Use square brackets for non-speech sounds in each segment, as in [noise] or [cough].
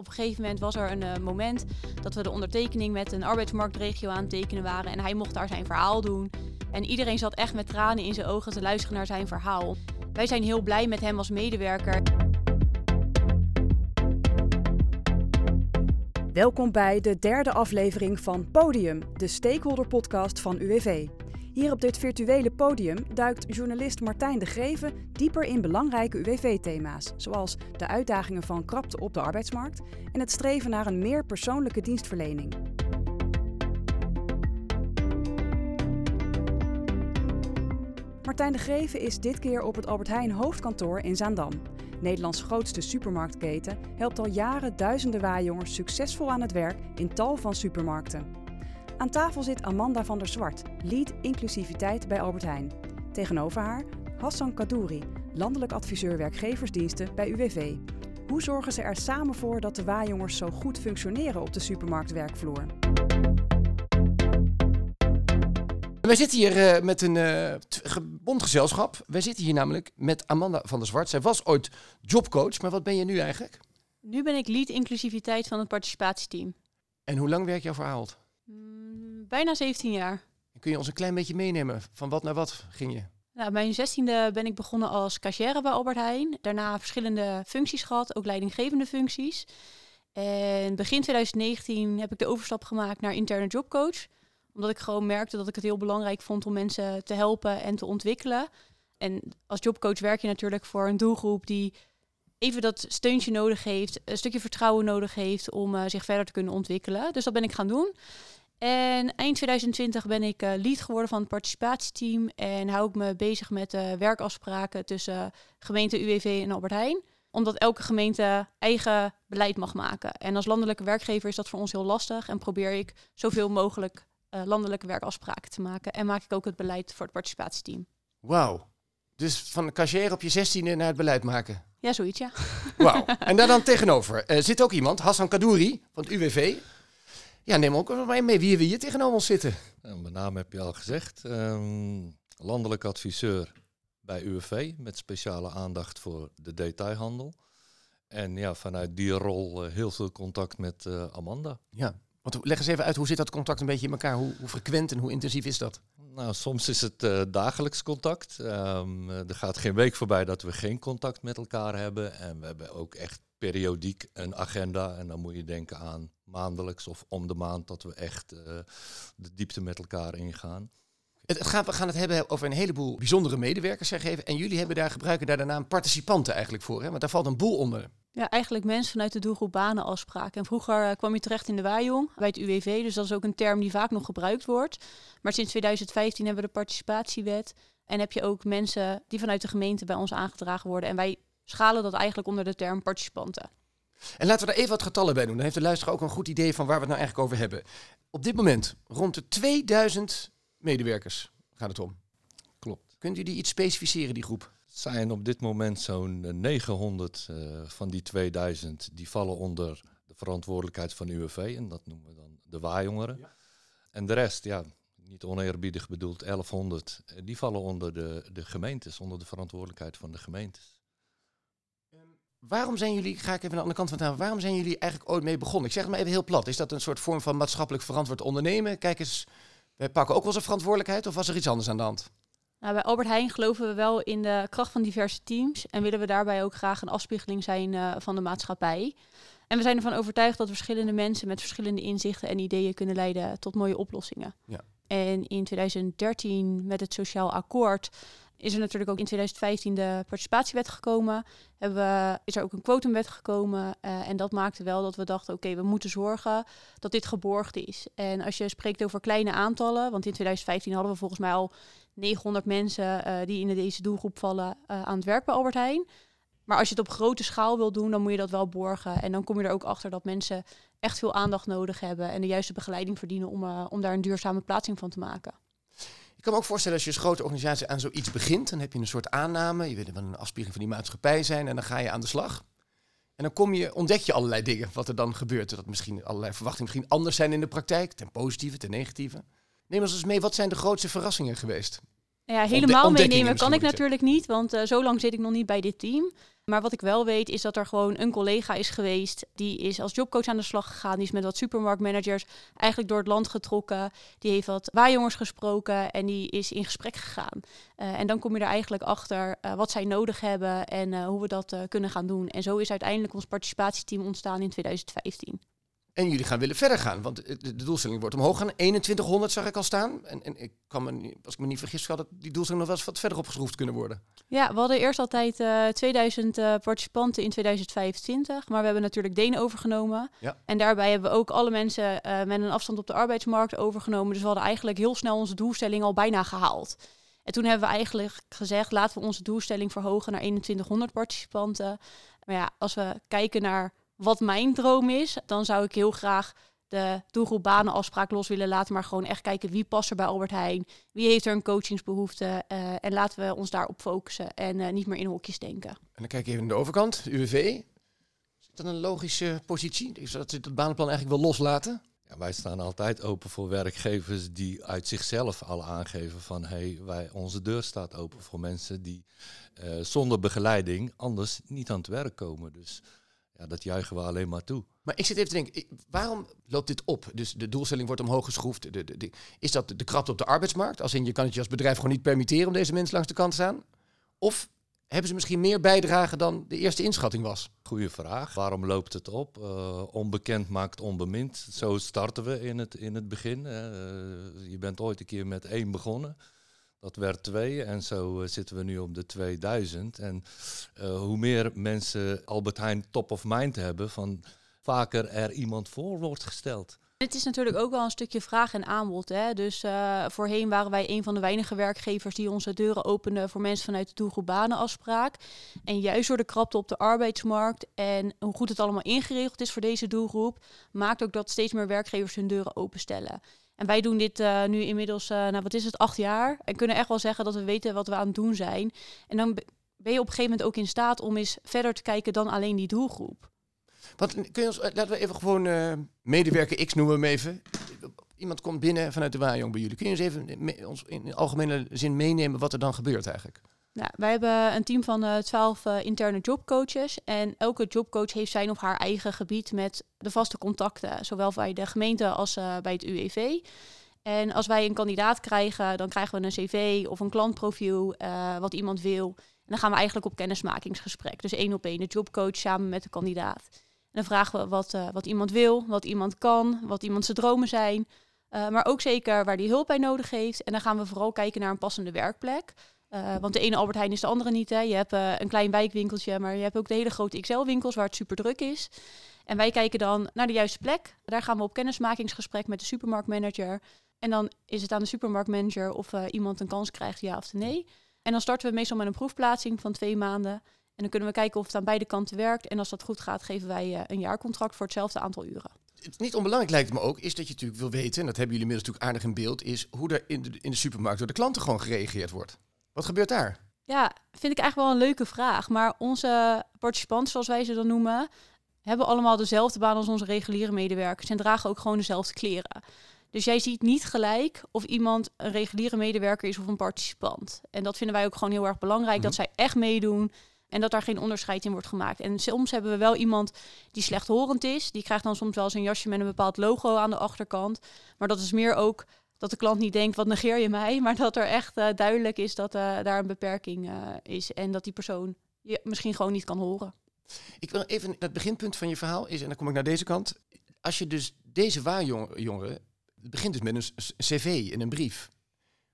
Op een gegeven moment was er een uh, moment dat we de ondertekening met een arbeidsmarktregio aan het tekenen waren. En hij mocht daar zijn verhaal doen. En iedereen zat echt met tranen in zijn ogen te luisteren naar zijn verhaal. Wij zijn heel blij met hem als medewerker. Welkom bij de derde aflevering van Podium, de stakeholder podcast van UWV. Hier op dit virtuele podium duikt journalist Martijn de Greven dieper in belangrijke UWV-thema's, zoals de uitdagingen van krapte op de arbeidsmarkt en het streven naar een meer persoonlijke dienstverlening. Martijn de Greven is dit keer op het Albert Heijn hoofdkantoor in Zaandam. Nederlands grootste supermarktketen helpt al jaren duizenden waarjongers succesvol aan het werk in tal van supermarkten. Aan tafel zit Amanda van der Zwart, lead inclusiviteit bij Albert Heijn. Tegenover haar Hassan Kadouri, landelijk adviseur werkgeversdiensten bij UWV. Hoe zorgen ze er samen voor dat de waarjongers zo goed functioneren op de supermarktwerkvloer? Wij zitten hier uh, met een uh, bond gezelschap. Wij zitten hier namelijk met Amanda van der Zwart. Zij was ooit jobcoach, maar wat ben je nu eigenlijk? Nu ben ik lead inclusiviteit van het participatieteam. En hoe lang werk je voor Ahold? Mm, bijna 17 jaar. Kun je ons een klein beetje meenemen? Van wat naar wat ging je? Nou, mijn zestiende ben ik begonnen als cashier bij Albert Heijn. Daarna verschillende functies gehad, ook leidinggevende functies. En begin 2019 heb ik de overstap gemaakt naar interne jobcoach. Omdat ik gewoon merkte dat ik het heel belangrijk vond om mensen te helpen en te ontwikkelen. En als jobcoach werk je natuurlijk voor een doelgroep die even dat steuntje nodig heeft, een stukje vertrouwen nodig heeft om uh, zich verder te kunnen ontwikkelen. Dus dat ben ik gaan doen. En eind 2020 ben ik uh, lead geworden van het participatieteam en hou ik me bezig met uh, werkafspraken tussen gemeente UWV en Albert Heijn. Omdat elke gemeente eigen beleid mag maken. En als landelijke werkgever is dat voor ons heel lastig en probeer ik zoveel mogelijk uh, landelijke werkafspraken te maken. En maak ik ook het beleid voor het participatieteam. Wauw. Dus van de cashier op je zestiende naar het beleid maken? Ja, zoiets ja. Wauw. En daar dan [laughs] tegenover zit ook iemand, Hassan Kadouri van het UWV. Ja, neem ook maar mee wie we hier tegenover ons zitten. Nou, mijn naam heb je al gezegd. Um, landelijk adviseur bij UWV met speciale aandacht voor de detailhandel. En ja, vanuit die rol uh, heel veel contact met uh, Amanda. Ja, want leg eens even uit, hoe zit dat contact een beetje in elkaar? Hoe, hoe frequent en hoe intensief is dat? Nou, soms is het uh, dagelijks contact. Um, er gaat geen week voorbij dat we geen contact met elkaar hebben. En we hebben ook echt periodiek een agenda. En dan moet je denken aan maandelijks of om de maand dat we echt uh, de diepte met elkaar ingaan. Het gaat, we gaan het hebben over een heleboel bijzondere medewerkers, zeg even. En jullie hebben daar, gebruiken daar de naam participanten eigenlijk voor, hè? want daar valt een boel onder. Ja, eigenlijk mensen vanuit de doelgroep banenafspraken. En vroeger uh, kwam je terecht in de Waaijong bij het UWV, dus dat is ook een term die vaak nog gebruikt wordt. Maar sinds 2015 hebben we de participatiewet en heb je ook mensen die vanuit de gemeente bij ons aangedragen worden. En wij schalen dat eigenlijk onder de term participanten. En laten we daar even wat getallen bij doen. Dan heeft de luisteraar ook een goed idee van waar we het nou eigenlijk over hebben. Op dit moment rond de 2000 medewerkers gaat het om. Klopt. Kunt u die iets specificeren, die groep? Het zijn op dit moment zo'n 900 uh, van die 2000 die vallen onder de verantwoordelijkheid van UWV. En dat noemen we dan de waaijongeren. Ja. En de rest, ja, niet oneerbiedig bedoeld, 1100, die vallen onder de, de gemeentes, onder de verantwoordelijkheid van de gemeentes. Waarom zijn jullie, ga ik even naar de andere kant van het waarom zijn jullie eigenlijk ooit mee begonnen? Ik zeg het maar even heel plat. Is dat een soort vorm van maatschappelijk verantwoord ondernemen? Kijk eens, wij pakken ook wel eens verantwoordelijkheid of was er iets anders aan de hand? Nou, bij Albert Heijn geloven we wel in de kracht van diverse teams en willen we daarbij ook graag een afspiegeling zijn uh, van de maatschappij. En we zijn ervan overtuigd dat verschillende mensen met verschillende inzichten en ideeën kunnen leiden tot mooie oplossingen. Ja. En in 2013 met het Sociaal Akkoord is er natuurlijk ook in 2015 de participatiewet gekomen. We, is er ook een quotumwet gekomen. Uh, en dat maakte wel dat we dachten, oké, we moeten zorgen dat dit geborgd is. En als je spreekt over kleine aantallen, want in 2015 hadden we volgens mij al 900 mensen uh, die in deze doelgroep vallen uh, aan het werk bij Albert Heijn. Maar als je het op grote schaal wil doen, dan moet je dat wel borgen. En dan kom je er ook achter dat mensen echt veel aandacht nodig hebben en de juiste begeleiding verdienen om, om daar een duurzame plaatsing van te maken. Ik kan me ook voorstellen als je als grote organisatie aan zoiets begint, dan heb je een soort aanname, je wil wel een afspiegeling van die maatschappij zijn en dan ga je aan de slag. En dan kom je, ontdek je allerlei dingen wat er dan gebeurt. Dat misschien allerlei verwachtingen misschien anders zijn in de praktijk, ten positieve, ten negatieve. Neem ons eens mee, wat zijn de grootste verrassingen geweest? Ja, helemaal meenemen kan ik natuurlijk niet, want eh, zo lang zit ik nog niet bij dit team. Maar wat ik wel weet is dat er gewoon een collega is geweest. Die is als jobcoach aan de slag gegaan. Die is met wat supermarktmanagers eigenlijk door het land getrokken. Die heeft wat waarjongers gesproken en die is in gesprek gegaan. Eh, en dan kom je er eigenlijk achter eh, wat zij nodig hebben en eh, hoe we dat kunnen gaan doen. En zo is uiteindelijk ons participatieteam ontstaan in 2015. En jullie gaan willen verder gaan, want de, doelstelling wordt omhoog gaan. 2100 zag ik al staan. En, en ik kan me, niet- als ik me niet vergis, had die doelstelling nog wel eens wat verder opgeschroefd kunnen worden. Ja, we hadden eerst altijd eh 2000 eh, participanten in 2025, maar we hebben natuurlijk Deen overgenomen. Ja. En daarbij hebben we ook alle mensen eh, met een afstand op de arbeidsmarkt overgenomen. Dus we hadden eigenlijk heel snel onze doelstelling al bijna gehaald. En toen hebben we eigenlijk gezegd, laten we onze doelstelling verhogen naar 2100 participanten. Maar ja, als we kijken naar wat mijn droom is, dan zou ik heel graag de doelgroep banenafspraak los willen laten, maar gewoon echt kijken wie past er bij Albert Heijn, wie heeft er een coachingsbehoefte eh, en laten we ons daarop focussen en eh, niet meer in hokjes denken. En dan kijk ik even naar de overkant, UWV. Is dat een logische positie? Is dat het banenplan eigenlijk wel loslaten? Ja, wij staan altijd open voor werkgevers die uit zichzelf al aangeven van hey, wij, onze deur staat open voor mensen die eh, zonder begeleiding anders niet aan het werk komen. Dus ja, dat juichen we alleen maar toe. Maar ik zit even te denken, waarom loopt dit op? Dus de doelstelling wordt omhoog geschroefd. De, de, de- is dat de, krapte op de arbeidsmarkt? Als in, je kan het je als bedrijf gewoon niet permitteren om deze mensen langs de kant te staan? Of hebben ze misschien meer bijdragen dan de eerste inschatting was? Goeie vraag. Waarom loopt het op? Eh, onbekend maakt onbemind. Zo starten we in het, in het begin. Eh, je bent ooit een keer met één begonnen. Dat werd twee en zo eh, zitten we nu op de 2000. En eh, hoe meer mensen Albert Heijn top of mind hebben, van vaker er iemand voor wordt gesteld. Het is natuurlijk ook wel een stukje vraag en aanbod. Hè? Dus eh, voorheen waren wij een van de weinige werkgevers die onze deuren openden voor mensen vanuit de doelgroep banenafspraak. En juist door de krapte op de arbeidsmarkt en hoe goed het allemaal ingeregeld is voor deze doelgroep, maakt ook dat steeds meer werkgevers hun deuren openstellen. En wij doen dit eh, nu inmiddels, eh, nou wat is het, acht jaar. En kunnen echt wel zeggen dat we weten wat we aan het doen zijn. En dan be- ben je op een gegeven moment ook in staat om eens verder te kijken dan alleen die doelgroep. Wat, kun je ons, eh, laten we even gewoon medewerker X noemen hem even. Iemand komt binnen vanuit de Waarjong bij jullie. Kun je eens even ons in algemene zin meenemen wat er dan gebeurt eigenlijk? Nou, wij hebben een team van eh, twaalf interne jobcoaches. En elke jobcoach heeft zijn of haar eigen gebied met de vaste contacten. Zowel bij de gemeente als eh, bij het UEV. En als wij een kandidaat krijgen, dan krijgen we een cv of een klantprofiel, wat iemand wil. En dan gaan we eigenlijk op kennismakingsgesprek. Dus één op één, de jobcoach samen met de kandidaat. En dan vragen we wat, wat iemand wil, wat iemand kan, wat iemand zijn dromen zijn. Maar ook zeker waar die hulp bij nodig heeft. En dan gaan we vooral kijken naar een passende werkplek. Uh, want de ene Albert Heijn is de andere niet. Hè. Je hebt uh, een klein wijkwinkeltje, maar je hebt ook de hele grote XL-winkels waar het super druk is. En wij kijken dan naar de juiste plek. Daar gaan we op kennismakingsgesprek met de supermarktmanager. En dan is het aan de supermarktmanager of uh, iemand een kans krijgt, ja of nee. En dan starten we meestal met een proefplaatsing van twee maanden. En dan kunnen we kijken of het aan beide kanten werkt. En als dat goed gaat, geven wij een jaarcontract voor hetzelfde aantal uren. Het niet onbelangrijk lijkt me ook, is dat je natuurlijk wil weten, en dat hebben jullie inmiddels natuurlijk aardig in beeld, is hoe er in in de supermarkt door de klanten gewoon gereageerd wordt. Wat gebeurt daar? Ja, vind ik eigenlijk wel een leuke vraag. Maar onze participanten, zoals wij ze dan noemen, hebben allemaal dezelfde baan als onze reguliere medewerkers en dragen ook gewoon dezelfde kleren. Dus jij ziet niet gelijk of iemand een reguliere medewerker is of een participant. En dat vinden wij ook gewoon heel erg belangrijk, dat zij echt meedoen en dat daar geen onderscheid in wordt gemaakt. En soms hebben we wel iemand die slechthorend is. Die krijgt dan soms wel eens een jasje met een bepaald logo aan de achterkant. Maar dat is meer ook dat de klant niet denkt, wat negeer je mij? [laughs] Maar dat er echt uh, duidelijk is dat uh, daar een beperking uh, is. En dat die persoon je misschien gewoon niet kan horen. Ik wil even, het beginpunt van je verhaal is, en dan kom ik naar deze kant. Als je dus deze waarjongeren, het begint dus met een cv en een brief.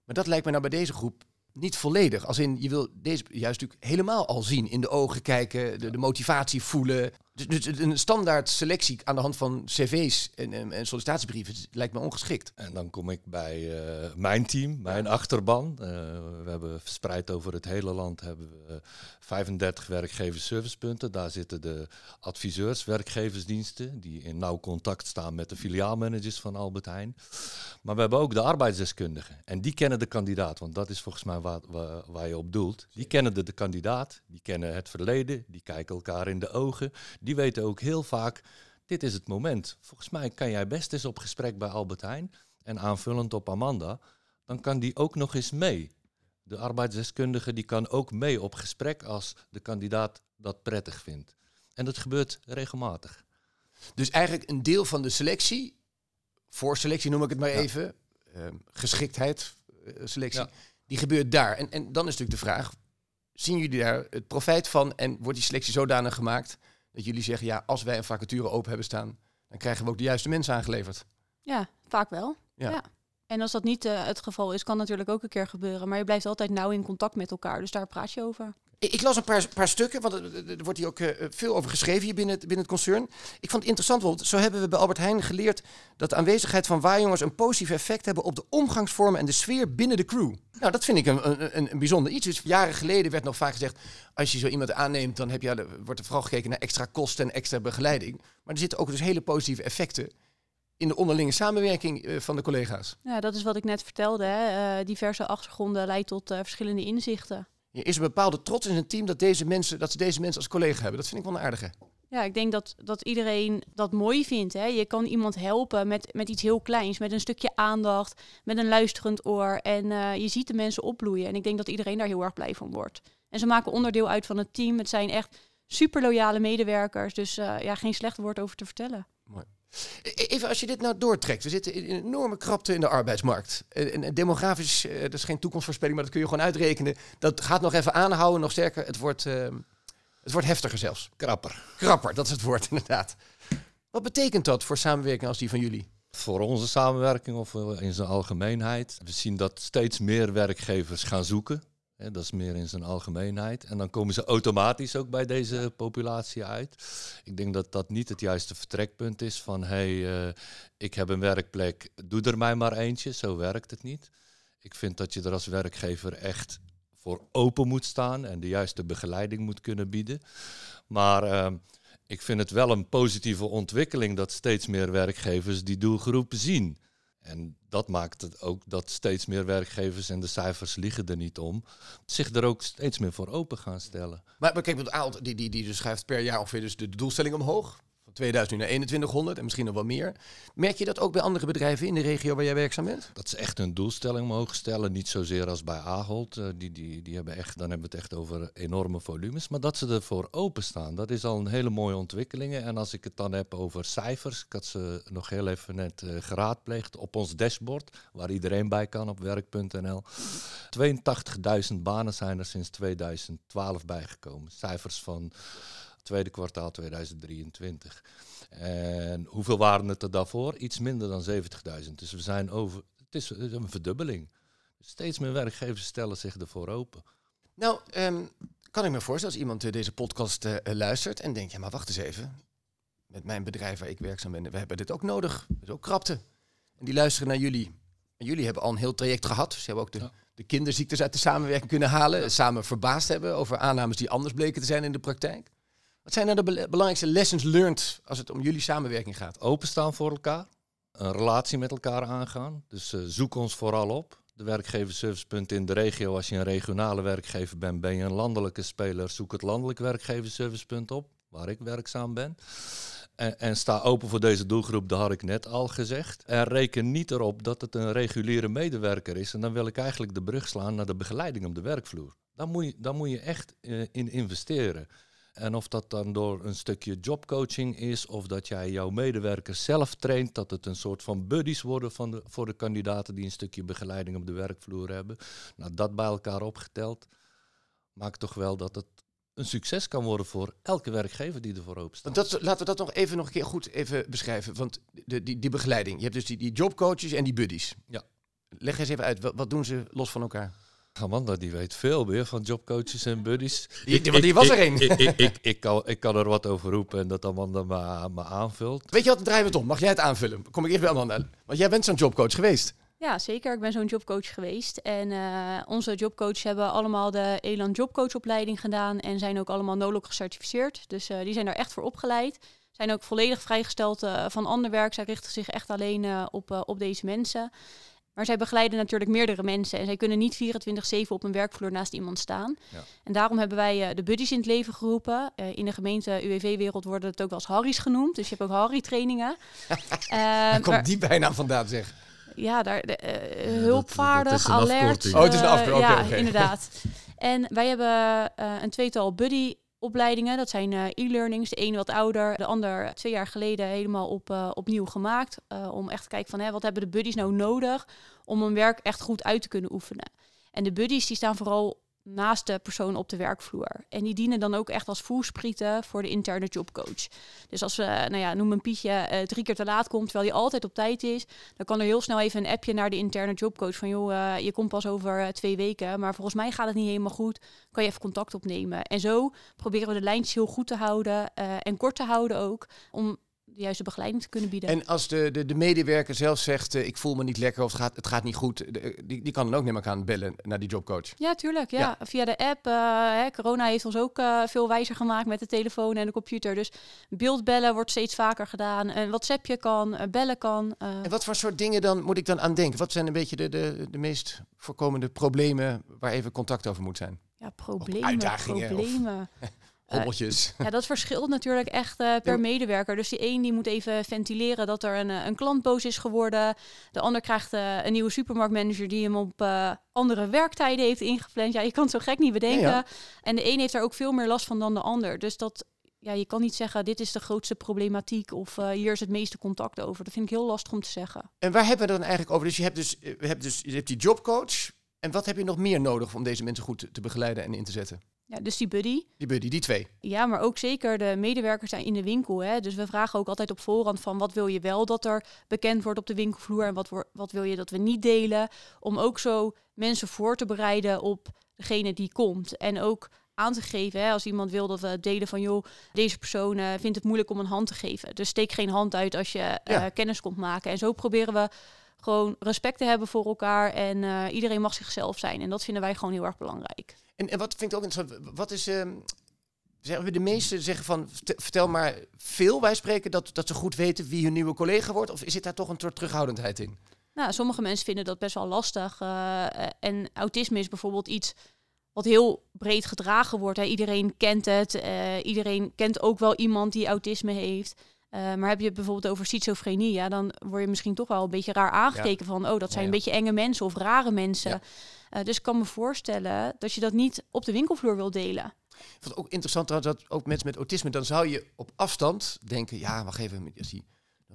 Maar dat lijkt me nou bij deze groep niet volledig. Als in, je wil deze juist natuurlijk helemaal al zien. In de ogen kijken, de motivatie voelen. Dus, dus, een standaard selectie aan de hand van cv's en, en, en sollicitatiebrieven lijkt me ongeschikt. En dan kom ik bij uh, mijn team, mijn achterban. Uh, we hebben verspreid over het hele land hebben we 35 werkgeversservicepunten. Daar zitten de adviseurs, werkgeversdiensten, die in nauw contact staan met de filiaalmanagers van Albert Heijn. Maar we hebben ook de arbeidsdeskundigen. En die kennen de kandidaat, want dat is volgens mij waar, waar, waar je op doelt. Die kennen de, de kandidaat, die kennen het verleden, die kijken elkaar in de ogen. Die weten ook heel vaak, dit is het moment. Volgens mij kan jij best eens op gesprek bij Albert Heijn. En aanvullend op Amanda, dan kan die ook nog eens mee. De arbeidsdeskundige die kan ook mee op gesprek als de kandidaat dat prettig vindt. En dat gebeurt regelmatig. Dus eigenlijk een deel van de selectie, voorselectie noem ik het maar Ja. even, ehm, geschiktheid, eh, selectie, Ja. die gebeurt daar. En, en dan is natuurlijk de vraag, zien jullie daar het profijt van en wordt die selectie zodanig gemaakt dat jullie zeggen, ja, als wij een vacature open hebben staan, dan krijgen we ook de juiste mensen aangeleverd. Ja, vaak wel. Ja. Ja. En als dat niet eh, het geval is, kan natuurlijk ook een keer gebeuren. Maar je blijft altijd nauw in contact met elkaar. Dus daar praat je over. Ik, las een paar, paar stukken, want er, wordt hier ook eh, veel over geschreven hier binnen het, binnen het concern. Ik vond het interessant, want zo hebben we bij Albert Heijn geleerd dat de aanwezigheid van waarjongers een positief effect hebben op de omgangsvormen en de sfeer binnen de crew. Nou, dat vind ik een, een, een, bijzonder iets. Dus jaren geleden werd nog vaak gezegd, als je zo iemand aanneemt, dan heb je, wordt er vooral gekeken naar extra kosten en extra begeleiding. Maar er zitten ook dus hele positieve effecten in de onderlinge samenwerking eh, van de collega's. Ja, dat is wat ik net vertelde. Hè. Eh, diverse achtergronden leidt tot verschillende inzichten. Er is een bepaalde trots in een team dat, deze mensen, dat ze deze mensen als collega hebben. Dat vind ik wel een aardige. Ja, ik denk dat, dat iedereen dat mooi vindt. Hè. Je kan iemand helpen met, met iets heel kleins, met een stukje aandacht, met een luisterend oor. En eh, je ziet de mensen opbloeien. En ik denk dat iedereen daar heel erg blij van wordt. En ze maken onderdeel uit van het team. Het zijn echt super loyale medewerkers. Dus eh, ja, geen slecht woord over te vertellen. E- Even als je dit nou doortrekt. We zitten in een enorme krapte in de arbeidsmarkt. En, en- en demografisch, eh, dat is geen toekomstvoorspelling, maar dat kun je gewoon uitrekenen. Dat gaat nog even aanhouden, nog sterker. Het wordt, eh, het wordt heftiger zelfs. Krapper. Krapper, dat is het woord [laughs] inderdaad. Wat betekent dat voor samenwerking als die van jullie? Voor onze samenwerking of eh, in zijn algemeenheid. We zien dat steeds meer werkgevers gaan zoeken. Dat is meer in zijn algemeenheid. En dan komen ze automatisch ook bij deze populatie uit. Ik denk dat dat niet het juiste vertrekpunt is van hé, hey, eh, ik heb een werkplek, doe er mij maar eentje. Zo werkt het niet. Ik vind dat je er als werkgever echt voor open moet staan en de juiste begeleiding moet kunnen bieden. Maar ehm, ik vind het wel een positieve ontwikkeling dat steeds meer werkgevers die doelgroep zien. En dat maakt het ook dat steeds meer werkgevers, en de cijfers liegen er niet om, zich er ook steeds meer voor open gaan stellen. Maar, kijk, het aantal die, die, die dus schuift per jaar ongeveer dus de doelstelling omhoog. Van 2000 nu naar 2100 en misschien nog wel meer. Merk je dat ook bij andere bedrijven in de regio waar jij werkzaam bent? Dat ze echt een doelstelling mogen stellen. Niet zozeer als bij Ahold. eh, die, die, die hebben echt, dan hebben we het echt over enorme volumes. Maar dat ze ervoor openstaan. Dat is al een hele mooie ontwikkeling. En als ik het dan heb over cijfers. Ik had ze nog heel even net eh, geraadpleegd op ons dashboard. Waar iedereen bij kan op werk.nl. 82.000 banen zijn er sinds 2012 bijgekomen. Cijfers van tweede kwartaal 2023. En hoeveel waren het er daarvoor? Iets minder dan 70.000. Dus we zijn over. Het is een verdubbeling. Steeds meer werkgevers stellen zich ervoor open. Nou, ehm, kan ik me voorstellen als iemand deze podcast eh, eh, luistert en denkt, ja maar wacht eens even. Met mijn bedrijf waar ik werkzaam ben, we hebben dit ook nodig. Het is ook krapte. En die luisteren naar jullie. En jullie hebben al een heel traject gehad. Ze hebben ook de, Ja. de kinderziektes uit de samenwerking kunnen halen. Samen verbaasd hebben over aannames die anders bleken te zijn in de praktijk. Wat zijn nou de belangrijkste lessons learned als het om jullie samenwerking gaat? Openstaan voor elkaar. Een relatie met elkaar aangaan. Dus eh, zoek ons vooral op. De werkgeversservicepunten in de regio. Als je een regionale werkgever bent, ben je een landelijke speler. Zoek het landelijk werkgeversservicepunt op, waar ik werkzaam ben. En, en sta open voor deze doelgroep, dat had ik net al gezegd. En reken niet erop dat het een reguliere medewerker is. En dan wil ik eigenlijk de brug slaan naar de begeleiding op de werkvloer. Daar moet je, daar moet je echt eh, in investeren. En of dat dan door een stukje jobcoaching is, of dat jij jouw medewerkers zelf traint, dat het een soort van buddies worden van de, voor de kandidaten die een stukje begeleiding op de werkvloer hebben. Nou, dat bij elkaar opgeteld maakt toch wel dat het een succes kan worden voor elke werkgever die ervoor open staat. Dat, laten we dat nog even nog een keer goed even beschrijven. Want de, die, die begeleiding. Je hebt dus die, die jobcoaches en die buddies. Ja. Leg eens even uit, wat, wat doen ze los van elkaar? Amanda die weet veel meer van jobcoaches en buddies. Die- want die was er ik, een. Ik, ik, ik, ik kan, ik kan er wat over roepen en dat Amanda me, me aanvult. Weet je wat, dan draaien we het om. Mag jij het aanvullen? Kom ik eerst bij Amanda. Want jij bent zo'n jobcoach geweest. Ja, zeker. Ik ben zo'n jobcoach geweest. En eh, onze jobcoaches hebben allemaal de Elan Jobcoachopleiding gedaan. En zijn ook allemaal NOLOC gecertificeerd. Dus eh, die zijn daar echt voor opgeleid. Zijn ook volledig vrijgesteld eh, van ander werk. Zij richten zich echt alleen eh, op, op deze mensen. Maar zij begeleiden natuurlijk meerdere mensen. En zij kunnen niet 24-7 op een werkvloer naast iemand staan. Ja. En daarom hebben wij eh, de buddies in het leven geroepen. Eh, in de gemeente UWV-wereld worden het ook wel eens Harry's genoemd. Dus je hebt ook Harry-trainingen. [laughs] Eh, Daar komt maar- die bijnaam vandaan, zeg. ja, daar, de, eh, dat- dat hulpvaardig, alert. Oh, het is een eh, afkorting, ja, inderdaad. En wij hebben eh, een tweetal buddy opleidingen. Dat zijn eh, e-learnings. De ene wat ouder, de ander twee jaar geleden helemaal op, eh, opnieuw gemaakt. eh, om echt te kijken van hè, wat hebben de buddies nou nodig om hun werk echt goed uit te kunnen oefenen. En de buddies die staan vooral naast de persoon op de werkvloer. En die dienen dan ook echt als voersprieten voor de interne jobcoach. Dus als we, nou ja, noem een Pietje, eh, drie keer te laat komt, terwijl hij altijd op tijd is, dan kan er heel snel even een appje naar de interne jobcoach van, joh, eh, je komt pas over eh, twee weken, maar volgens mij gaat het niet helemaal goed. Kan je even contact opnemen? En zo proberen we de lijntjes heel goed te houden en kort te houden ook, om de juiste begeleiding te kunnen bieden. En als de, de, de medewerker zelf zegt, eh, ik voel me niet lekker of het gaat, het gaat niet goed, de- die, die kan dan ook neem ik aan bellen naar die jobcoach. Ja, tuurlijk. Ja. Ja. Via de app. eh, hè, corona heeft ons ook eh, veel wijzer gemaakt met de telefoon en de computer. Dus beeldbellen wordt steeds vaker gedaan. Een WhatsAppje kan, eh, bellen kan. eh. En wat voor soort dingen dan moet ik dan aan denken? Wat zijn een beetje de, de, de meest voorkomende problemen waar even contact over moet zijn? ja, problemen. uitdagingen of- [laughs] Hobbeltjes. [laughs] Ja, dat verschilt natuurlijk echt eh, per medewerker. Dus die een die moet even ventileren dat er een, eh, een klant boos is geworden. De ander krijgt eh, een nieuwe supermarktmanager die hem op eh, andere werktijden heeft ingepland. Ja, je kan het zo gek niet bedenken. Ja, ja. En de een heeft daar ook veel meer last van dan de ander. Dus dat, ja, je kan niet zeggen dit is de grootste problematiek of eh, hier is het meeste contact over. Dat vind ik heel lastig om te zeggen. En waar hebben we het dan eigenlijk over? Dus je hebt dus, eh, we hebben dus je hebt die jobcoach. En wat heb je nog meer nodig om deze mensen goed te begeleiden en in te zetten? Ja, dus die buddy. Die buddy, die twee. Ja, maar ook zeker de medewerkers zijn in de winkel. Hè? Dus we vragen ook altijd op voorhand van wat wil je wel dat er bekend wordt op de winkelvloer en wat, wat wil je dat we niet delen. Om ook zo mensen voor te bereiden op degene die komt. En ook aan te geven, hè, als iemand wil dat we delen van joh, deze persoon eh, vindt het moeilijk om een hand te geven. Dus steek geen hand uit als je eh, Ja. kennis komt maken. En zo proberen we gewoon respect te hebben voor elkaar en eh, iedereen mag zichzelf zijn. En dat vinden wij gewoon heel erg belangrijk. En, wat vind ik ook interessant, wat is... ehm zeggen de meesten zeggen van, vert- vertel maar veel, wij spreken, dat, dat ze goed weten wie hun nieuwe collega wordt? Of zit daar toch een soort terughoudendheid in? Nou, sommige mensen vinden dat best wel lastig. eh, eh, en autisme is bijvoorbeeld iets wat heel breed gedragen wordt. Iedereen kent het. eh, iedereen kent ook wel iemand die autisme heeft. Eh, maar heb je het bijvoorbeeld over schizofrenie, ja, dan word je misschien toch wel een beetje raar aangekeken van, oh, dat zijn Ja, een beetje enge mensen of rare mensen. Eh, dus ik kan me voorstellen dat je dat niet op de winkelvloer wil delen. Ik vond het ook interessant trouwens dat ook mensen met autisme, dan zou je op afstand denken, ja, wacht even, als die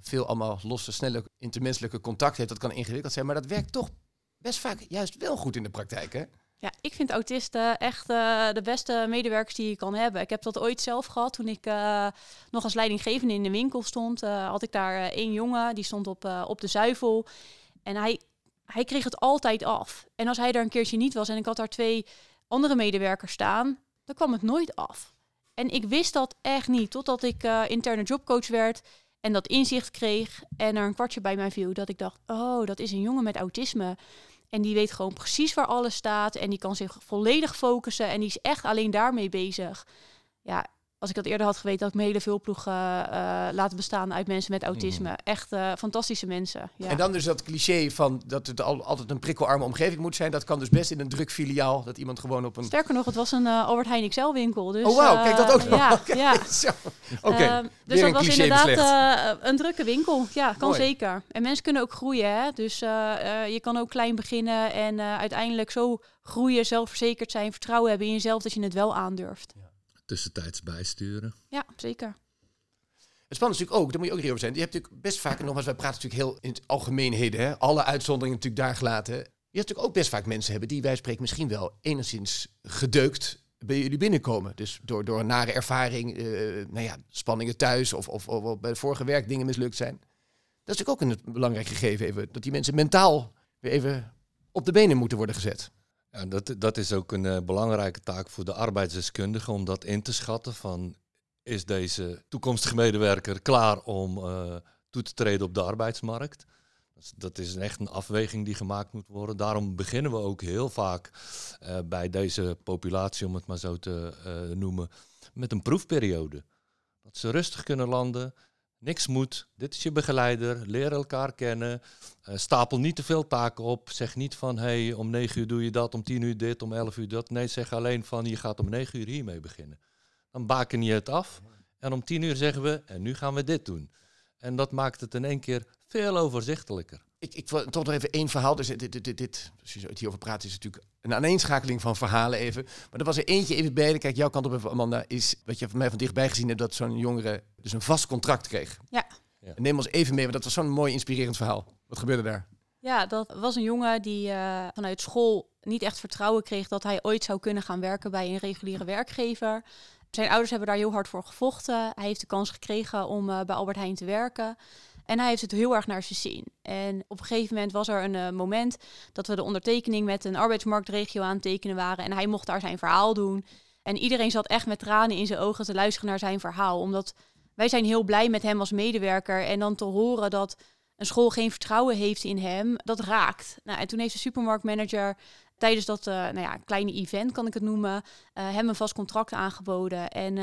veel allemaal losse, snelle intermenselijke contact heeft, dat kan ingewikkeld zijn, maar dat werkt toch best vaak juist wel goed in de praktijk, hè? Ja, ik vind autisten echt eh, de beste medewerkers die je kan hebben. Ik heb dat ooit zelf gehad toen ik eh, nog als leidinggevende in de winkel stond. eh, had ik daar één jongen, die stond op, op de zuivel. En hij, hij kreeg het altijd af. En als hij daar een keertje niet was en ik had daar twee andere medewerkers staan, dan kwam het nooit af. En ik wist dat echt niet, totdat ik interne jobcoach werd en dat inzicht kreeg en er een kwartje bij mij viel. Dat ik dacht, oh, dat is een jongen met autisme. En die weet gewoon precies waar alles staat. En die kan zich volledig focussen. En die is echt alleen daarmee bezig. Ja, als ik dat eerder had geweten, had ik mijn hele veelploeg eh, eh, laten bestaan uit mensen met autisme. Echt eh, fantastische mensen. Ja. En dan dus dat cliché van dat het al, altijd een prikkelarme omgeving moet zijn, dat kan dus best in een druk filiaal, dat iemand gewoon op een... Sterker nog, het was een eh, Albert Heijn XL winkel. Dus, oh wauw, kijk dat ook nog. Ja, [laughs] ja. Oké, Ehm, dus dat was inderdaad een drukke winkel. Ja, kan Mooi. zeker. En mensen kunnen ook groeien. Hè? Dus je kan ook klein beginnen en uiteindelijk zo groeien, zelfverzekerd zijn, vertrouwen hebben in jezelf dat je het wel aandurft. Tussentijds bijsturen. Ja, zeker. Het spannende is natuurlijk ook, daar moet je ook reëel over zijn. Je hebt natuurlijk best vaak, en nogmaals, wij praten natuurlijk heel in het algemeenheden, hè, alle uitzonderingen natuurlijk daar gelaten. Je hebt natuurlijk ook best vaak mensen hebben die wij spreken misschien wel enigszins gedeukt bij jullie binnenkomen. Dus door, door een nare ervaring, eh, nou ja, spanningen thuis of, of, of bij vorige werk dingen mislukt zijn. Dat is natuurlijk ook een belangrijk gegeven, even, dat die mensen mentaal weer even op de benen moeten worden gezet. Ja, dat, dat is ook een eh, belangrijke taak voor de arbeidsdeskundige om dat in te schatten van is deze toekomstige medewerker klaar om eh, toe te treden op de arbeidsmarkt. Dus dat is echt een afweging die gemaakt moet worden. Daarom beginnen we ook heel vaak eh, bij deze populatie, om het maar zo te noemen, met een proefperiode. Dat ze rustig kunnen landen, niks moet, dit is je begeleider, leer elkaar kennen. Eh, stapel niet te veel taken op. Zeg niet van hey, om 9 uur doe je dat, om 10 uur dit, om 11 uur dat. Nee, zeg alleen van je gaat om 9 uur hiermee beginnen. Dan baken je het af. En om 10 uur zeggen we en nu gaan we dit doen. En dat maakt het in één keer veel overzichtelijker. Ik, ik wil toch nog even één verhaal. Dus dit, dit, dit, dit, als je het hierover praat, is natuurlijk een aaneenschakeling van verhalen even. Maar er was er eentje even bij. Kijk, jouw kant op even, Amanda, is wat je van mij van dichtbij gezien hebt, dat zo'n jongere dus een vast contract kreeg. Ja. Ja. Neem ons even mee, want dat was zo'n mooi inspirerend verhaal. Wat gebeurde daar? Ja, dat was een jongen die eh, vanuit school niet echt vertrouwen kreeg dat hij ooit zou kunnen gaan werken bij een reguliere werkgever. Zijn ouders hebben daar heel hard voor gevochten. Hij heeft de kans gekregen om eh, bij Albert Heijn te werken. En hij heeft het heel erg naar zijn zin. En op een gegeven moment was er een eh, moment dat we de ondertekening met een arbeidsmarktregio aan tekenen waren. En hij mocht daar zijn verhaal doen. En iedereen zat echt met tranen in zijn ogen te luisteren naar zijn verhaal. Omdat wij zijn heel blij met hem als medewerker. En dan te horen dat een school geen vertrouwen heeft in hem, dat raakt. Nou, en toen heeft de supermarktmanager tijdens dat uh, nou ja, kleine event, kan ik het noemen, uh, hem een vast contract aangeboden. En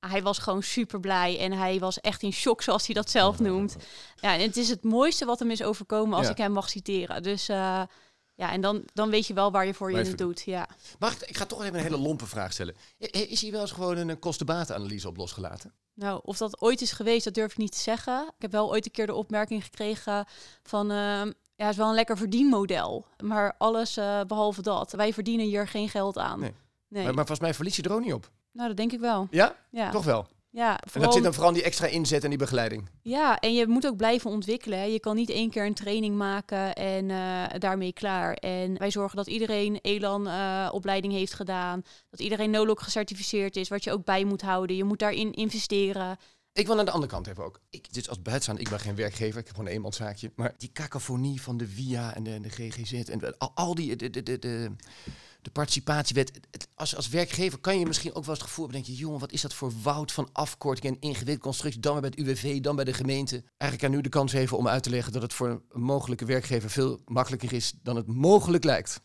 hij was gewoon super blij en hij was echt in shock, zoals hij dat zelf noemt. Ja, en het is het mooiste wat hem is overkomen als Ja. ik hem mag citeren. Dus ja, en dan, dan weet je wel waar je voor je het doet. Ja. Mag ik, ik ga toch even een hele lompe vraag stellen. Is hier wel eens gewoon een kosten-batenanalyse op losgelaten? Nou, of dat ooit is geweest, dat durf ik niet te zeggen. Ik heb wel ooit een keer de opmerking gekregen van... ehm, ja, het is wel een lekker verdienmodel. Maar alles eh, behalve dat. Wij verdienen hier geen geld aan. Nee. Nee. Maar, maar volgens mij verlies je er ook niet op. Nou, dat denk ik wel. Ja? Ja, Toch wel? ja, En dat zit dan vooral in die extra inzet en die begeleiding. ja, en je moet ook blijven ontwikkelen. hè. Je kan niet één keer een training maken en eh, daarmee klaar. En wij zorgen dat iedereen ELAN-opleiding heeft gedaan. Dat iedereen NOLOC gecertificeerd is, wat je ook bij moet houden. Je moet daarin investeren. Ik wil aan de andere kant even ook. Ik, dit is als buitenstaander, ik ben geen werkgever, ik heb gewoon een eenmanszaakje. Maar die cacophonie van de VIA en de, de GGZ en al, al die, de, de, de, de, participatiewet. Het- Als, als werkgever kan je misschien ook wel eens het gevoel hebben, denk je, jongen, wat is dat voor woud van afkortingen en ingewikkelde constructies. Dan weer bij het UWV, dan bij de gemeente. Eigenlijk aan nu de kans even om uit te leggen dat het voor een mogelijke werkgever veel makkelijker is dan het mogelijk lijkt.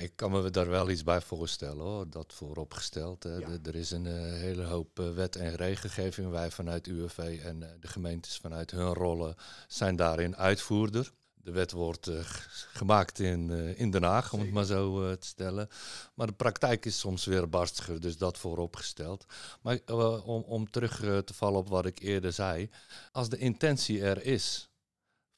Ik kan me daar wel iets bij voorstellen hoor, dat vooropgesteld. Hè. Ja. Er is een eh, hele hoop eh, wet en regelgeving. Wij vanuit UWV en eh, de gemeentes vanuit hun rollen zijn daarin uitvoerder. De wet wordt eh, gemaakt in, eh, in Den Haag, om het maar zo eh, te stellen. Maar de praktijk is soms weer barstiger, dus dat vooropgesteld. Maar om, om terug te vallen op wat ik eerder zei. Als de intentie er is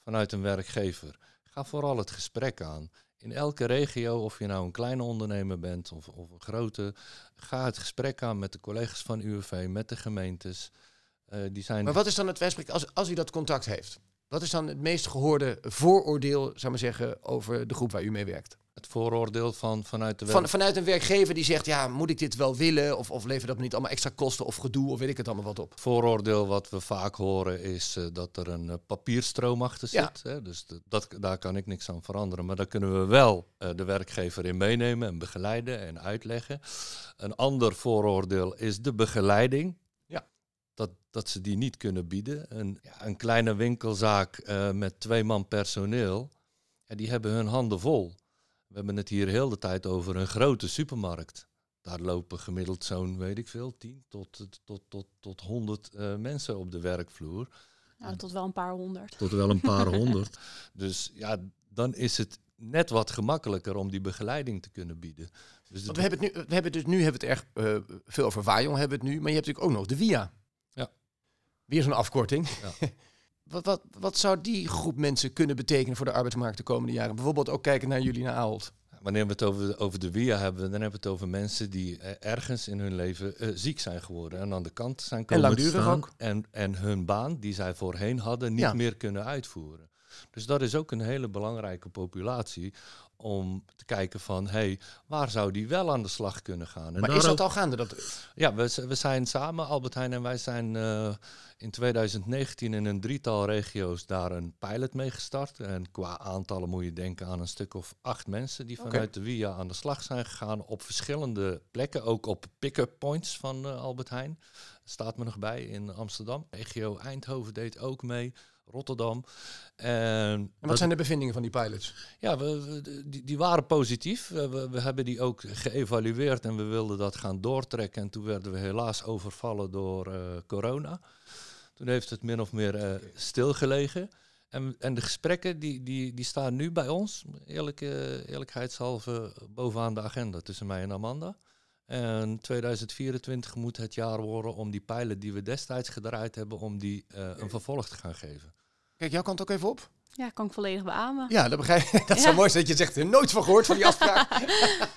vanuit een werkgever, ga vooral het gesprek aan. In elke regio, of je nou een kleine ondernemer bent of, of een grote, ga het gesprek aan met de collega's van UWV, met de gemeentes. Die zijn Maar wat is dan het wijsprek als, als u dat contact heeft? Wat is dan het meest gehoorde vooroordeel, zou maar zeggen, over de groep waar u mee werkt? het vooroordeel van, vanuit de Van, vanuit een werkgever die zegt, ja, moet ik dit wel willen? Of, of levert dat me niet allemaal extra kosten of gedoe? Of weet ik het allemaal wat op? Het vooroordeel wat we vaak horen is eh, dat er een eh, papierstroom achter Ja. zit. Hè? Dus de- dat, daar kan ik niks aan veranderen. Maar daar kunnen we wel eh, de werkgever in meenemen en begeleiden en uitleggen. Een ander vooroordeel is de begeleiding. Dat, ze die niet kunnen bieden. Een, ja, een kleine winkelzaak eh, met twee man personeel, ja, die hebben hun handen vol. We hebben het hier heel de tijd over een grote supermarkt. Daar lopen gemiddeld zo'n, weet ik veel, 10 tot, tot, tot, tot 100 eh, mensen op de werkvloer. Nou, tot wel een paar honderd. Tot wel een paar [laughs] honderd. Dus ja, dan is het net wat gemakkelijker om die begeleiding te kunnen bieden. Dus we hebben het nu, we hebben dus nu hebben we het erg eh, veel over Waaijong hebben we het nu, maar je hebt natuurlijk ook nog de VIA. Weer zo'n afkorting. Ja. [laughs] wat, wat, wat zou die groep mensen kunnen betekenen voor de arbeidsmarkt de komende jaren? Bijvoorbeeld ook kijken naar jullie naar Ahold. Wanneer we het over, over de WIA hebben, dan hebben we het over mensen die eh, ergens in hun leven eh, ziek zijn geworden. En aan de kant zijn komen te langdurig staan ook. En, en hun baan, die zij voorheen hadden, niet Ja. meer kunnen uitvoeren. Dus dat is ook een hele belangrijke populatie om te kijken van, hé, hey, waar zou die wel aan de slag kunnen gaan? En maar is dat al gaande? Dat, Ja, we, we zijn samen, Albert Heijn en wij zijn eh, in 2019 in een drietal regio's daar een pilot mee gestart. En qua aantallen moet je denken aan een stuk of acht mensen die vanuit de WIA aan de slag zijn gegaan op verschillende plekken. Ook op pick-up points van eh, Albert Heijn. Staat me nog bij in Amsterdam. Regio Eindhoven deed ook mee. Rotterdam. En en wat dat- zijn de bevindingen van die pilots? ja, we, we- die, die waren positief. We, we, we hebben die ook geëvalueerd en we wilden dat gaan doortrekken. En toen werden we helaas overvallen door eh, corona. Toen heeft het min of meer eh, stilgelegen. En, en de gesprekken die, die, die staan nu bij ons, eerlijk, eh, eerlijkheidshalve, bovenaan de agenda tussen mij en Amanda. En 2024 moet het jaar worden om die pilot die we destijds gedraaid hebben, om die eh, een vervolg te gaan geven. Kijk, jouw kant ook even op. Ja, kan ik volledig beamen. Ja, dat begrijp ik. [laughs] Dat is Ja. zo mooi dat je zegt, er nooit van gehoord van die afspraak.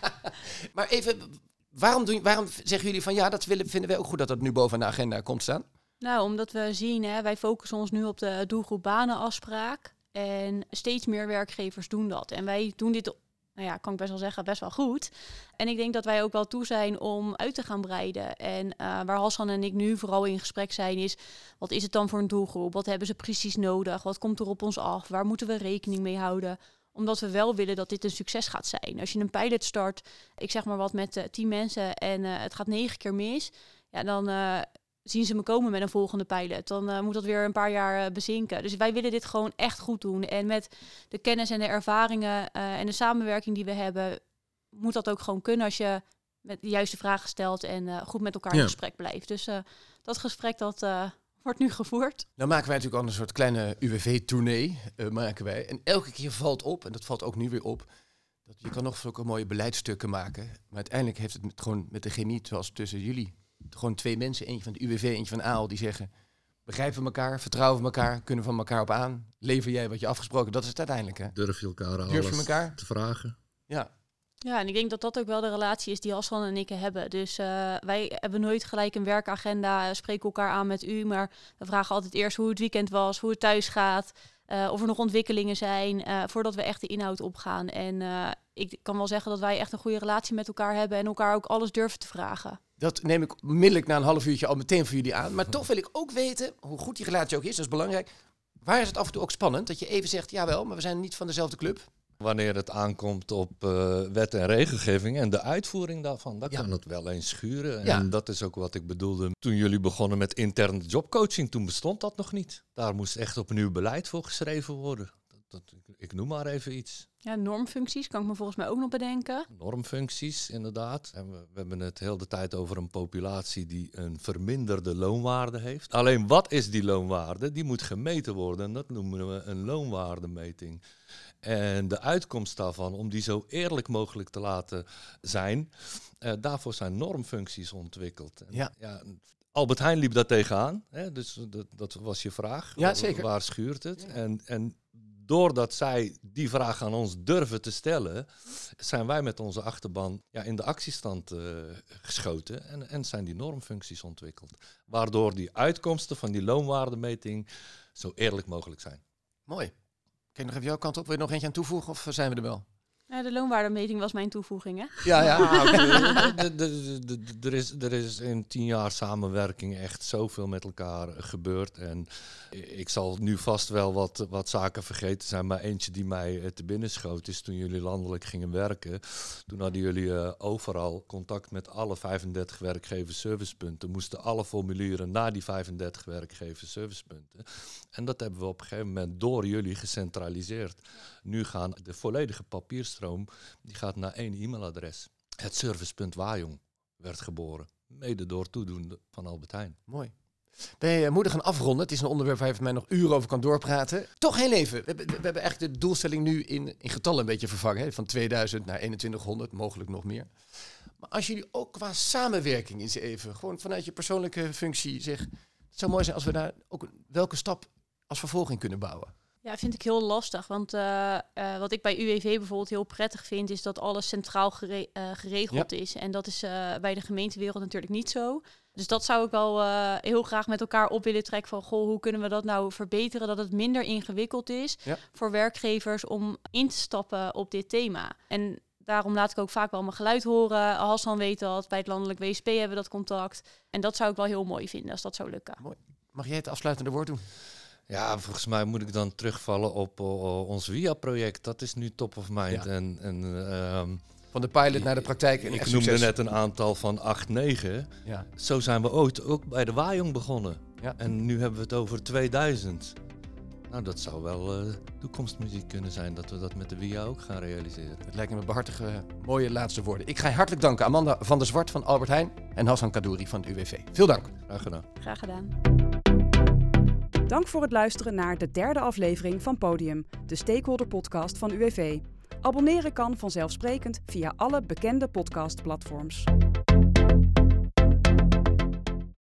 [laughs] maar even, waarom, doen, waarom zeggen jullie van ja, dat willen, vinden wij ook goed dat dat nu boven de agenda komt staan? Nou, omdat we zien, hè, wij focussen ons nu op de doelgroep banenafspraak. En steeds meer werkgevers doen dat. En wij doen dit, nou ja, kan ik best wel zeggen, best wel goed. En ik denk dat wij ook wel toe zijn om uit te gaan breiden. En eh, waar Hassan en ik nu vooral in gesprek zijn, is wat is het dan voor een doelgroep? Wat hebben ze precies nodig? Wat komt er op ons af? Waar moeten we rekening mee houden? Omdat we wel willen dat dit een succes gaat zijn. Als je een pilot start, ik zeg maar wat met eh, tien mensen en eh, het gaat negen keer mis, ja, dan zien ze me komen met een volgende pilot. Dan eh, moet dat weer een paar jaar eh, bezinken. Dus wij willen dit gewoon echt goed doen. En met de kennis en de ervaringen eh, en de samenwerking die we hebben, moet dat ook gewoon kunnen als je met de juiste vragen stelt en goed met elkaar in gesprek blijft. Dus dat gesprek dat wordt nu gevoerd. Nou maken wij natuurlijk al een soort kleine UWV-tournee, maken wij. En elke keer valt op, en dat valt ook nu weer op, dat je kan nog zulke mooie beleidsstukken maken. Maar uiteindelijk heeft het met, gewoon met de chemie, zoals tussen jullie, gewoon twee mensen, eentje van de UWV, eentje van AAL, die zeggen, begrijpen we elkaar, vertrouwen we elkaar, kunnen we van elkaar op aan, lever jij wat je afgesproken, dat is het uiteindelijk hè. Durf je elkaar alles Durf je elkaar? te vragen? Ja, Ja, en ik denk dat dat ook wel de relatie is die Hassan en ik hebben. Dus eh, wij hebben nooit gelijk een werkagenda, eh, spreken elkaar aan met u, maar we vragen altijd eerst hoe het weekend was, hoe het thuis gaat, eh, of er nog ontwikkelingen zijn, eh, voordat we echt de inhoud opgaan. En eh, ik kan wel zeggen dat wij echt een goede relatie met elkaar hebben en elkaar ook alles durven te vragen. Dat neem ik onmiddellijk na een half uurtje al meteen voor jullie aan. Maar toch wil ik ook weten, hoe goed die relatie ook is, dat is belangrijk. Waar is het af en toe ook spannend? Dat je even zegt, jawel, maar we zijn niet van dezelfde club. Wanneer het aankomt op eh, wet en regelgeving en de uitvoering daarvan, dan Ja. kan het wel eens schuren. Ja. En dat is ook wat ik bedoelde toen jullie begonnen met interne jobcoaching. Toen bestond dat nog niet. Daar moest echt opnieuw beleid voor geschreven worden. Dat, dat, ik, ik noem maar even iets. Ja, normfuncties kan ik me volgens mij ook nog bedenken. Normfuncties, inderdaad. En we, we hebben het heel de tijd over een populatie die een verminderde loonwaarde heeft. Alleen wat is die loonwaarde? Die moet gemeten worden en dat noemen we een loonwaardemeting. En de uitkomst daarvan, om die zo eerlijk mogelijk te laten zijn, eh, daarvoor zijn normfuncties ontwikkeld. En Ja. Albert Heijn liep daar tegenaan, hè, dus dat, dat was je vraag. Ja, zeker. Waar schuurt het? En, en doordat zij die vraag aan ons durven te stellen, zijn wij met onze achterban ja, in de actiestand eh, geschoten en, en zijn die normfuncties ontwikkeld. Waardoor die uitkomsten van die loonwaardemeting zo eerlijk mogelijk zijn. Mooi. Kijk nog even jouw kant op. Wil je nog eentje aan toevoegen of zijn we er wel? Ja, de loonwaardemeting was mijn toevoeging, hè? Ja, ja. [laughs] Ah, oké. De- de- de- de- Er is, er is in tien jaar samenwerking echt zoveel met elkaar gebeurd. En ik zal nu vast wel wat, wat zaken vergeten zijn. Maar eentje die mij eh, te binnen schoot is toen jullie landelijk gingen werken. Toen hadden jullie eh, overal contact met alle 35 werkgevers servicepunten. Moesten alle formulieren naar die 35 werkgevers servicepunten. En dat hebben we op een gegeven moment door jullie gecentraliseerd. Nu gaan de volledige papierstroom die gaat naar één e-mailadres. Het servicepunt Wajong werd geboren. Mede door toedoen van Albert Heijn. Mooi. Wij eh, moeten gaan afronden. Het is een onderwerp waar je met mij nog uren over kan doorpraten. Toch heel even. We hebben, we hebben eigenlijk de doelstelling nu in, in getallen een beetje vervangen. Hè? Van 2000 naar 2100, mogelijk nog meer. Maar als jullie ook qua samenwerking eens even, gewoon vanuit je persoonlijke functie, zeg, het zou mooi zijn als we daar ook welke stap als vervolging kunnen bouwen. Ja, vind ik heel lastig. Want eh, eh, wat ik bij UWV bijvoorbeeld heel prettig vind, is dat alles centraal gere- eh, geregeld is. En dat is bij de gemeentewereld natuurlijk niet zo. Dus dat zou ik wel heel graag met elkaar op willen trekken van goh, hoe kunnen we dat nou verbeteren dat het minder ingewikkeld is Ja. voor werkgevers om in te stappen op dit thema. En daarom laat ik ook vaak wel mijn geluid horen. Hassan weet dat, bij het landelijk WSP hebben we dat contact. En dat zou ik wel heel mooi vinden als dat zou lukken. Mag jij het afsluitende woord doen? Ja, volgens mij moet ik dan terugvallen op eh, ons VIA-project. Dat is nu top of mind. Ja. En, en ehm, Van de pilot naar de praktijk. en ik echt noemde succes. net een aantal van 8, 9. Ja. Zo zijn we ooit ook bij de Wajong begonnen. Ja. En nu hebben we het over 2000. Nou, dat zou wel eh, toekomstmuziek kunnen zijn, dat we dat met de VIA ook gaan realiseren. Het lijken me behartige, mooie laatste woorden. Ik ga je hartelijk danken, Amanda van der Zwart van Albert Heijn en Hassan Kadouri van het UWV. Veel dank. Graag gedaan. Graag gedaan. Dank voor het luisteren naar de derde aflevering van Podium, de stakeholder podcast van UWV. Abonneren kan vanzelfsprekend via alle bekende podcastplatforms.